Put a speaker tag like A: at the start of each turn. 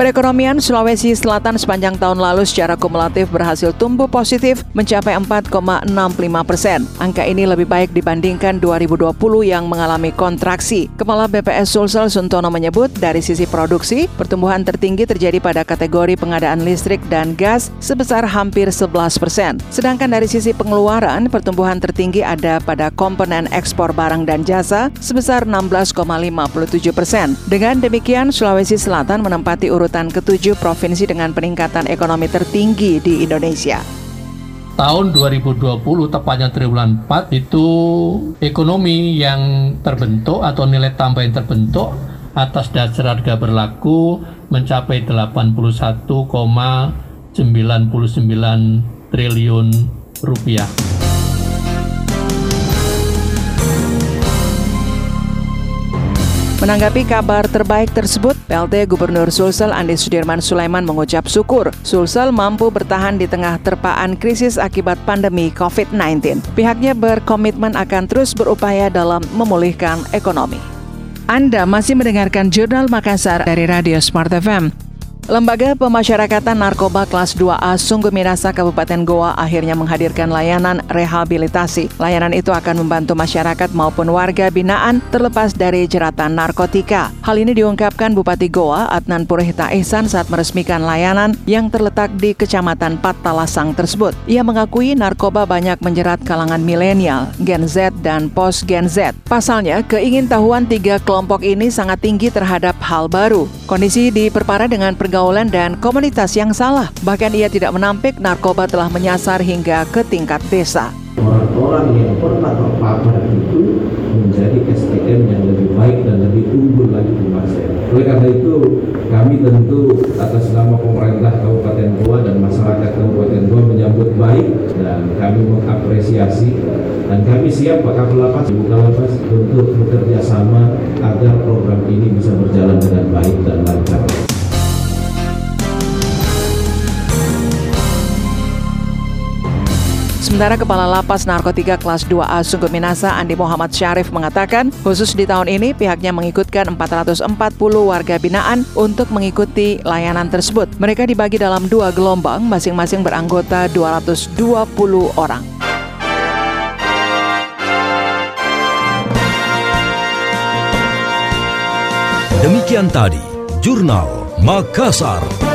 A: Perekonomian Sulawesi Selatan sepanjang tahun lalu secara kumulatif berhasil tumbuh positif mencapai 4,65 persen. Angka ini lebih baik dibandingkan 2020 yang mengalami kontraksi. Kepala BPS Sulsel Suntono menyebut dari sisi produksi, pertumbuhan tertinggi terjadi pada kategori pengadaan listrik dan gas sebesar hampir 11 persen. Sedangkan dari sisi pengeluaran, pertumbuhan tertinggi ada pada komponen ekspor barang dan jasa sebesar 16,57 persen. Dengan demikian, Sulawesi Selatan menempati urut urutan ketujuh provinsi dengan peningkatan ekonomi tertinggi di Indonesia
B: tahun 2020 tepatnya triwulan 4 itu ekonomi yang terbentuk atau nilai tambah yang terbentuk atas dasar harga berlaku mencapai 81,99 triliun rupiah.
A: Menanggapi kabar terbaik tersebut, PLT Gubernur Sulsel Andi Sudirman Sulaiman mengucap syukur Sulsel mampu bertahan di tengah terpaan krisis akibat pandemi COVID-19. Pihaknya berkomitmen akan terus berupaya dalam memulihkan ekonomi. Anda masih mendengarkan Jurnal Makassar dari Radio Smart FM. Lembaga Pemasyarakatan Narkoba Kelas 2A Sungguh Minasa Kabupaten Goa akhirnya menghadirkan layanan rehabilitasi. Layanan itu akan membantu masyarakat maupun warga binaan terlepas dari jeratan narkotika. Hal ini diungkapkan Bupati Goa Adnan Purihta Ihsan saat meresmikan layanan yang terletak di Kecamatan Patalasang tersebut. Ia mengakui narkoba banyak menjerat kalangan milenial, Gen Z, dan post Gen Z. Pasalnya, keingintahuan tiga kelompok ini sangat tinggi terhadap hal baru. Kondisi diperparah dengan pergaulan pergaulan dan komunitas yang salah. Bahkan ia tidak menampik narkoba telah menyasar hingga ke tingkat desa.
C: Orang-orang yang pernah terpapar itu menjadi SDM yang lebih baik dan lebih unggul lagi di masa Oleh karena itu, kami tentu atas nama pemerintah Kabupaten Goa dan masyarakat Kabupaten Goa menyambut baik dan kami mengapresiasi dan kami siap Pak Kapolapas, Ibu Kalapas untuk bekerja sama agar program ini
A: Sementara Kepala Lapas Narkotika Kelas 2A Sungguh Minasa Andi Muhammad Syarif mengatakan, khusus di tahun ini pihaknya mengikutkan 440 warga binaan untuk mengikuti layanan tersebut. Mereka dibagi dalam dua gelombang, masing-masing beranggota 220 orang.
D: Demikian tadi, Jurnal Makassar.